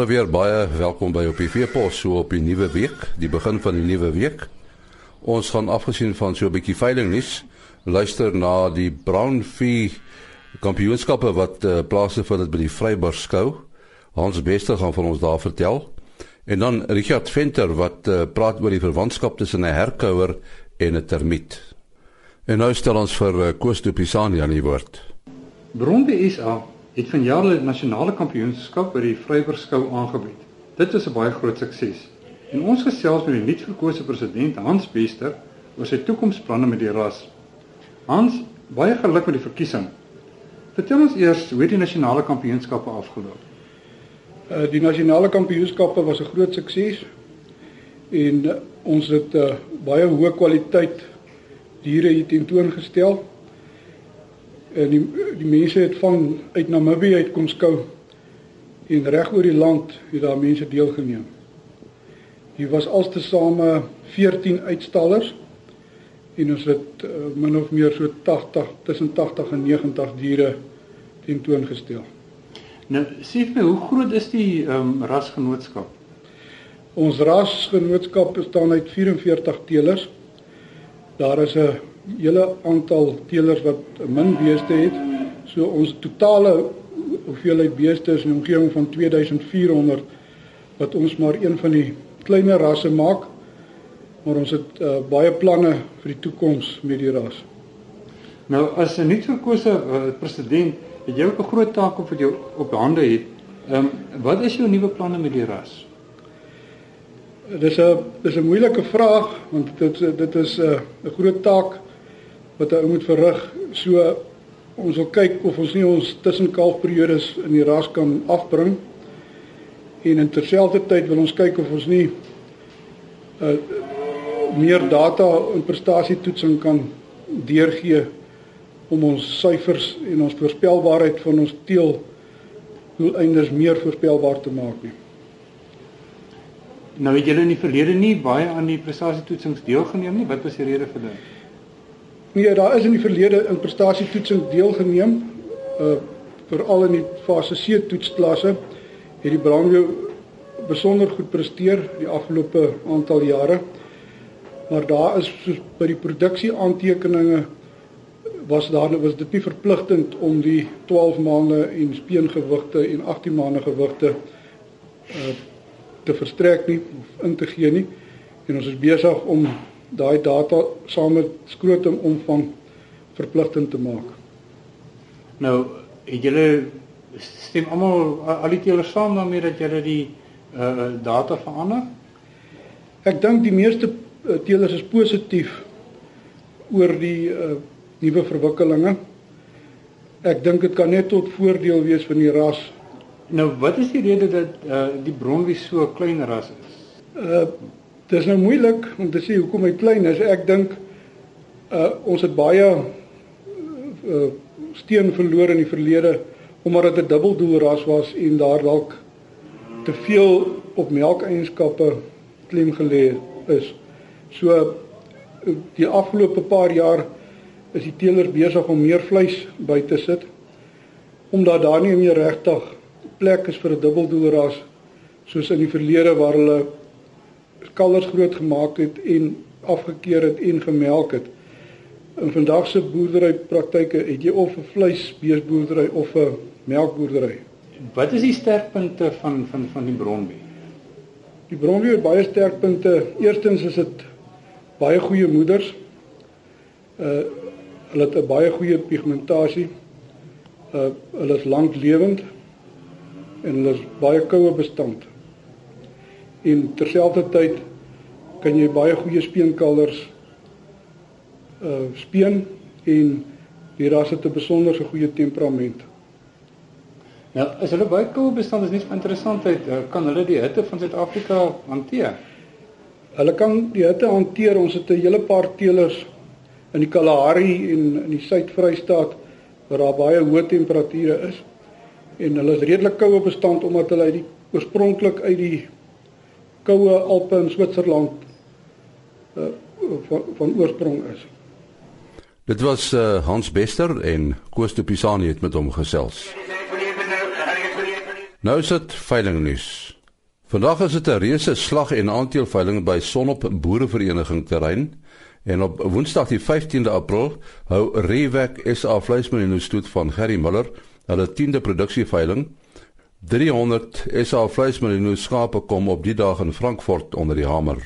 Goeiemôre weer baie welkom by op die Veepos so op die nuwe week, die begin van die nuwe week. Ons gaan afgesien van so 'n bietjie veiling nuus, luister na die Brown Fee kampioenskappe wat uh, plaasgevind het by die Vryburg skou. Hans Bester gaan vir ons daar vertel. En dan Richard Venter wat uh, praat oor die verwantskap tussen 'n herkouer en 'n termiet. En nou stel ons vir uh, Koos de Pisani aan die woord. Bronde SA het vanjaar hulle nasionale kampioenskap by die Vryverskou aangebied. Dit was 'n baie groot sukses. En ons gesels met die nuutverkose president Hans Bester oor sy toekomsplanne met die ras. Hans, baie geluk met die verkiesing. Vertel ons eers hoe die nasionale kampioenskappe afgeloop. Uh die nasionale kampioenskappe was 'n groot sukses en uh, ons het uh, baie hoë kwaliteit diere hier tentoongestel en die die mense het van uit Namibië uit kom skou en reg oor die land het daar mense deelgeneem. Hier was alstesame 14 uitstallers en ons het uh, min of meer so 80 tussen 80 en 90 diere tentoongestel. Nou, sê vir my, hoe groot is die um, rasgenootskap? Ons rasgenootskap bestaan uit 44 teelers. Daar is 'n hele aantal teelers wat min beeste het. So ons totale hoeveelheid beeste is in omgewing van 2400 wat ons maar een van die kleiner rasse maak. Maar ons het uh, baie planne vir die toekoms met die ras. Nou as 'n nuutverkose uh, president, het jy ook 'n groot taak op wat jy op hande het. Ehm um, wat is jou nuwe planne met die ras? Dis 'n dis 'n moeilike vraag want dit dit is 'n uh, 'n groot taak wat hy moet verrig. So ons wil kyk of ons nie ons tussenkalfperiodes in die ras kan afbring. En in terselfdertyd wil ons kyk of ons nie uh meer data en prestasietoetsing kan deurgee om ons syfers en ons voorspelbaarheid van ons teel hoe einders meer voorspelbaar te maak nie. Nou het julle in die verlede nie baie aan die prestasietoetsings deelgeneem nie. Wat was die rede vir dit? Nee, daar is in die verlede in prestasietoetsing deelgeneem. Uh veral in die fase C toetsklasse het die Brandweer besonder goed presteer die afgelope aantal jare. Maar daar is soos by die produksie aantekeninge was daar was dit nie verpligtend om die 12 maande en speengewigte en 18 maande gewigte uh te verstrek nie of in te gee nie. En ons is besig om daai data saam met skrotum omvang verpligtend te maak. Nou, het julle stem almal al die teelers saam daarmee dat julle die uh data verander? Ek dink die meeste uh, teelers is positief oor die uh nuwe verwikkelinge. Ek dink dit kan net tot voordeel wees van die ras. Nou, wat is die rede dat uh die bronwie so klein ras is? Uh Dit is nou moeilik om te sê hoekom hy klein is. Ek dink uh ons het baie uh steen verloor in die verlede omdat dit 'n dubbeldoelras was en daar dalk te veel op melkeienskappe klem gelê is. So die afgelope paar jaar is die teelers besig om meer vleis by te sit omdat daar nie meer regtig plek is vir 'n dubbeldoelras soos in die verlede waar hulle kalvers groot gemaak het en afgekeur het en gemelk het. In vandag se boerderypraktyke het jy of 'n vleisbeesboerdery of 'n melkboerdery. Wat is die sterkpunte van van van die bronbee? Die bronbee het baie sterkpunte. Eerstens is dit baie goeie moeders. Uh hulle het 'n baie goeie pigmentasie. Uh hulle is lanklewend en hulle is baie koue bestand en terselfdertyd kan jy baie goeie speenkalvers uh speen en die ras het 'n besonderse goeie temperament. Nou, as hulle baie koue bestand is nie van interessantheid, kan hulle die hitte van Suid-Afrika hanteer. Hulle kan die hitte hanteer. Ons het 'n hele paar teelers in die Kalahari en in die Suid-Vrystaat waar daar baie hoë temperature is en hulle is redelik koue bestand omdat hulle uit die oorspronklik uit die koue Alpe in Switserland uh, van van oorsprong is. Dit was uh, Hans Bester en Koos de Pisani het met hom gesels. Nou is dit veiling nuus. Vandag is dit 'n reuse slag en aanteelveiling by Sonop Boerevereniging terrein en op Woensdag die 15de April hou Rewek SA vleismilie stoet van Gerry Miller hulle 10de produksieveiling. 300 SA vleismilie skape kom op die dag in Frankfurt onder die hamer.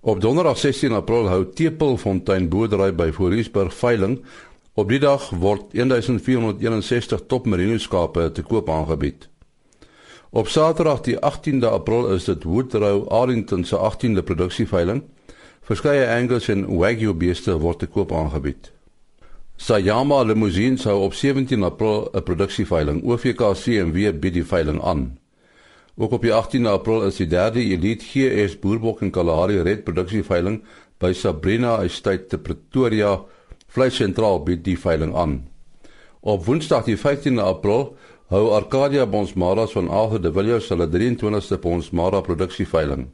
Op Donderdag 16 April hou Tepelfontein Boerdery by Voorriesburg veiling. Op die dag word 1461 top merino skape te koop aangebied. Op Saterdag die 18de April is dit Woodrow Arlington se 18de produksieveiling. Verskeie Angus en Wagyu beeste word te koop aangebied. Sayama Limousine sou op 17 April 'n produksieveiling OVK CMW bied die veiling aan. Ook op die 18de April is die derde Elite GS Boerbok en Kalahari Red produksieveiling by Sabrina Estate te Pretoria Vleis Sentraal bied die veiling aan. Op Woensdag die 15de April hou Arcadia Bonsmara van Arthur de Villiers hulle 23ste Bonsmara produksieveiling.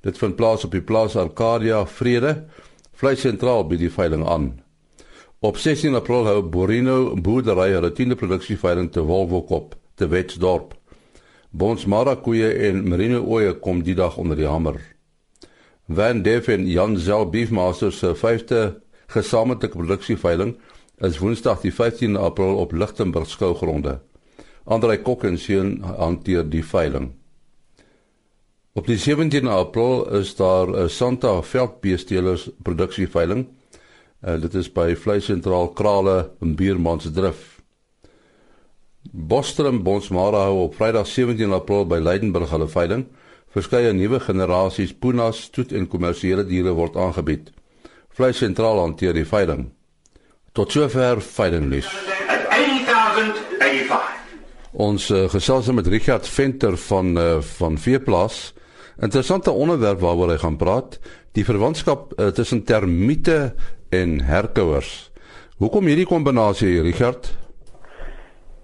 Dit vind plaas op die plaas Arcadia Vrede, Vleis Sentraal by die veiling aan. Op 16 April hou Borino Boerdery hulle 10de produksieveiling te Wolwokop, te Wetsdorp. Bonsmara koeie en merino oeye kom die dag onder die hamer. Van Def en Jan Zel Beefmasters se 5de gesamentlike produksieveiling is Woensdag die 15de April op Lichtenburg skougronde. Andrei Kok en seun hanteer die veiling. Op die 17de April is daar 'n Santa veldbeestelers produksieveiling. Uh, dit is by Vleisentraal Krale in Biermansdrift. Bostrom Bonsmara hou op Vrydag 17 April by Leidenburg hulle veiling. Verskeie nuwe generasies punas, stoet en kommersiële diere word aangebied. Vleisentraal hanteer die veiling. Tot sover veilinglys. 8085 Ons uh, gesels met Richard Venter van uh, van Veeplaas. Interessante onderwerp waaroor hy gaan praat, die verwantskap uh, tussen termiete en herkouers. Hoekom hierdie kombinasie, Richard?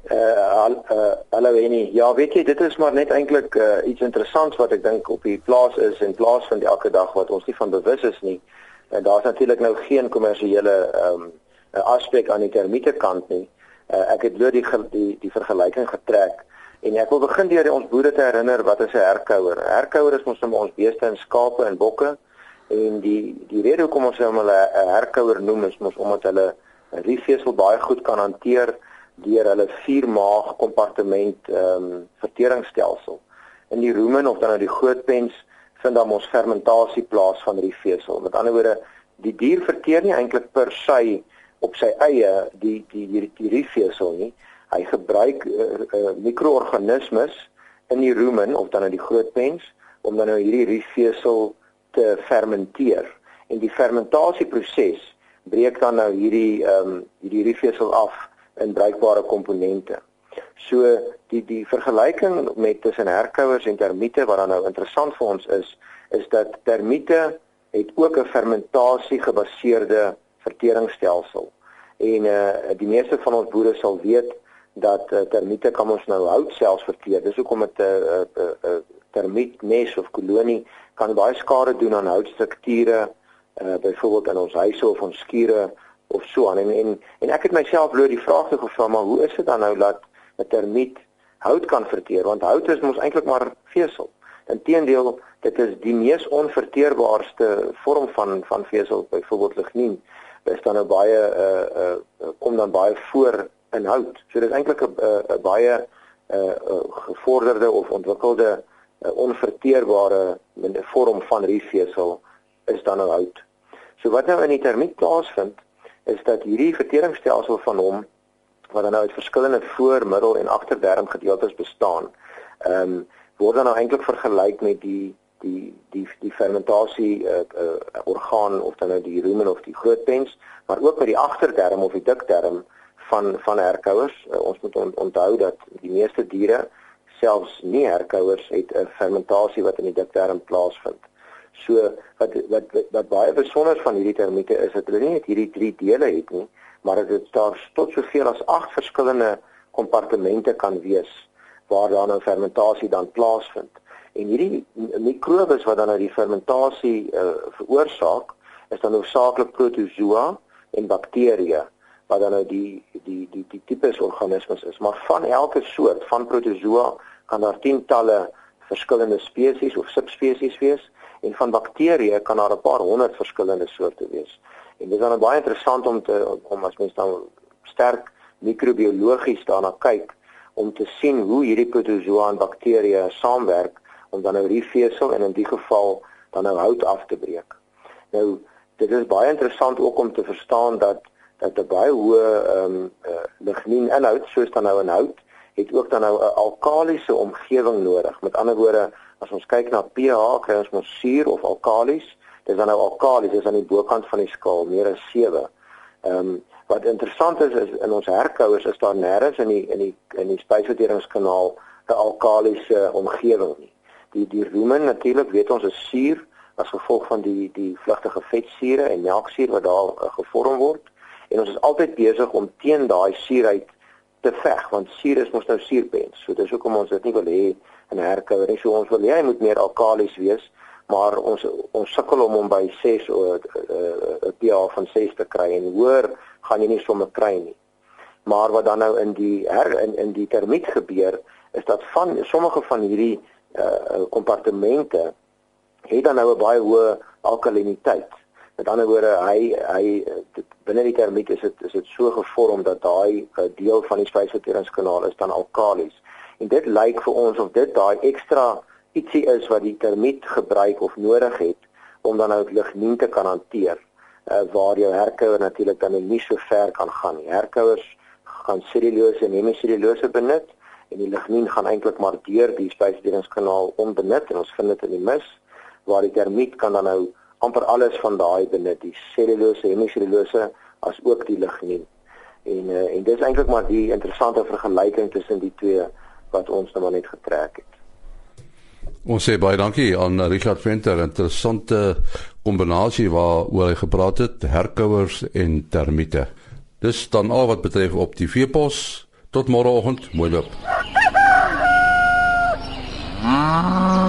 Uh hallo uh, Enie. Ja, weet jy, dit is maar net eintlik uh, iets interessants wat ek dink op die plaas is en plaas van elke dag wat ons nie van bewus is nie. En daar's natuurlik nou geen kommersiële ehm um, aspek aan die termiete kant nie. Uh, ek het lood die die die vergelyking getrek en ek wil begin deur ons boere te herinner wat is 'n herkouer. Herkouer is mos nou ons beeste en skape en bokke en die die rede hoekom ons hom 'n herkouer noem is mos omdat hulle riefvesel baie goed kan hanteer deur hulle viermaag kompartement ehm um, verteringsstelsel. In die rumen of dan nou die groot pens vind dan ons fermentasie plaas van riefvesel. Met ander woorde, die dier verteer nie eintlik per se op sy eie die die die die riefvesel nie. Hy gebruik uh, uh, mikroorganismes in die rumen of dan in die groot pens om dan nou hierdie riefvesel te fermenteer. En die fermentasieproses breek dan nou hierdie ehm um, hierdie riefvesel af in bruikbare komponente. So die die vergelyking met tussen herkouers en termiete wat dan nou interessant vir ons is, is dat termiete het ook 'n fermentasie gebaseerde verteringsstelsel. En uh die meeste van ons boere sal weet dat uh, termiete kan ons nou hout selfs verteer. Dis hoekom 'n uh, uh, uh, termiet nes of kolonie kan baie skade doen aan houtstrukture, uh byvoorbeeld in ons huise of ons skure of so aan. En en, en ek het myself loop die vraag te gevra, maar hoe is dit dan nou dat 'n termiet hout kan verteer? Want hout is mos eintlik maar vesel. Inteendeel, dit is die mees onverteerbaarste vorm van van vesel, byvoorbeeld lignien is dan nou baie uh uh kom dan baie voor in hout. So dis eintlik 'n 'n baie uh gevorderde of ontwikkelde uh, onverteerbare vorm van riefvesel is dan nou hout. So wat nou in die termiet plaasvind is dat hierdie verteringsstelsel van hom wat dan nou uit verskillende voor, middel en agterderm gedeeltes bestaan, ehm um, word dan nou eintlik vergelyk met die die die die fermentasie uh, uh, orgaan of dan nou die rumen of die grootpens, maar ook met die agterdarm of die dikdarm van van herkouers. Uh, ons moet on, onthou dat die meeste diere selfs nie herkouers het 'n fermentasie wat in die dikdarm plaasvind. So wat wat wat baie besonder van hierdie termiete is dat hulle nie net hierdie drie dele het nie, maar dit daar tot soveel as 8 verskillende kompartemente kan wees waar dan 'n fermentasie dan plaasvind. En hierdie mikrobes wat dan nou die fermentasie uh, veroorsaak, is dan hoofsaaklik protozoa en bakterieë wat dan nou die die die die tipes organismes is. Maar van elke soort van protozoa kan daar tientalle verskillende spesies of subspesies wees en van bakterieë kan daar 'n paar honderd verskillende soorte wees. En dit is dan baie interessant om te om as mens dan sterk microbiologies daarna kyk om te sien hoe hierdie protozoa en bakterieë saamwerk om dan nou hierdie vesel en in die geval dan nou hout af te breek. Nou dit is baie interessant ook om te verstaan dat dat 'n baie hoë ehm um, uh, lignien inhoud soos dan nou in hout het ook dan nou 'n alkalisiese omgewing nodig. Met ander woorde, as ons kyk na pH, kry ons mos suur of alkalis. Dis dan nou alkalis, dis aan die bokant van die skaal, meer as 7. Ehm um, wat interessant is is in ons herkouers is daar nêrens in die in die in die spysverteringskanaal 'n alkalisiese omgewing nie. Die die rumen natuurlik weet ons is suur as gevolg van die die vlugtige vetsure en melksuur wat daar uh, gevorm word en ons is altyd besig om teen daai suurheid te veg want suur is mos nou suurpens. So dis hoekom ons dit nie wil hê in herkouer nie. So ons wil hê hy moet meer alkalis wees, maar ons ons sukkel om hom by 6 of 'n pH van 6 te kry en hoër gaan jy nie sommer kry nie. Maar wat dan nou in die her in in die termiet gebeur is dat van sommige van hierdie uh kompartemente het dan nou 'n baie hoë alkaliniteit. Met ander woorde, hy hy binne die termiet is dit is dit so gevorm dat daai uh, deel van die spysverteringskanaal is dan alkalis. En dit lyk vir ons of dit daai ekstra ietsie is wat die termiet gebruik of nodig het om dan nou lignien te kan hanteer. Uh, waar jou herkouer natuurlik dan nie so ver kan gaan nie. Herkouers gaan selulose en hemiselulose benut en die lignien gaan eintlik maar deur die spysverteringskanaal onbenut en ons vind dit in die mis waar die termiet kan dan nou amper alles van daai benut die selulose hemiselulose as ook die lignien. En uh, en dis eintlik maar die interessante vergelyking tussen die twee wat ons nou maar net getrek het. Ons sê baie dankie aan Richard Venter, interessante kombinasie waaroor hy gepraat het, herkouers en termiete. Dis dan al wat betref op die veepos. Tot môreoggend, mooi loop. Ah.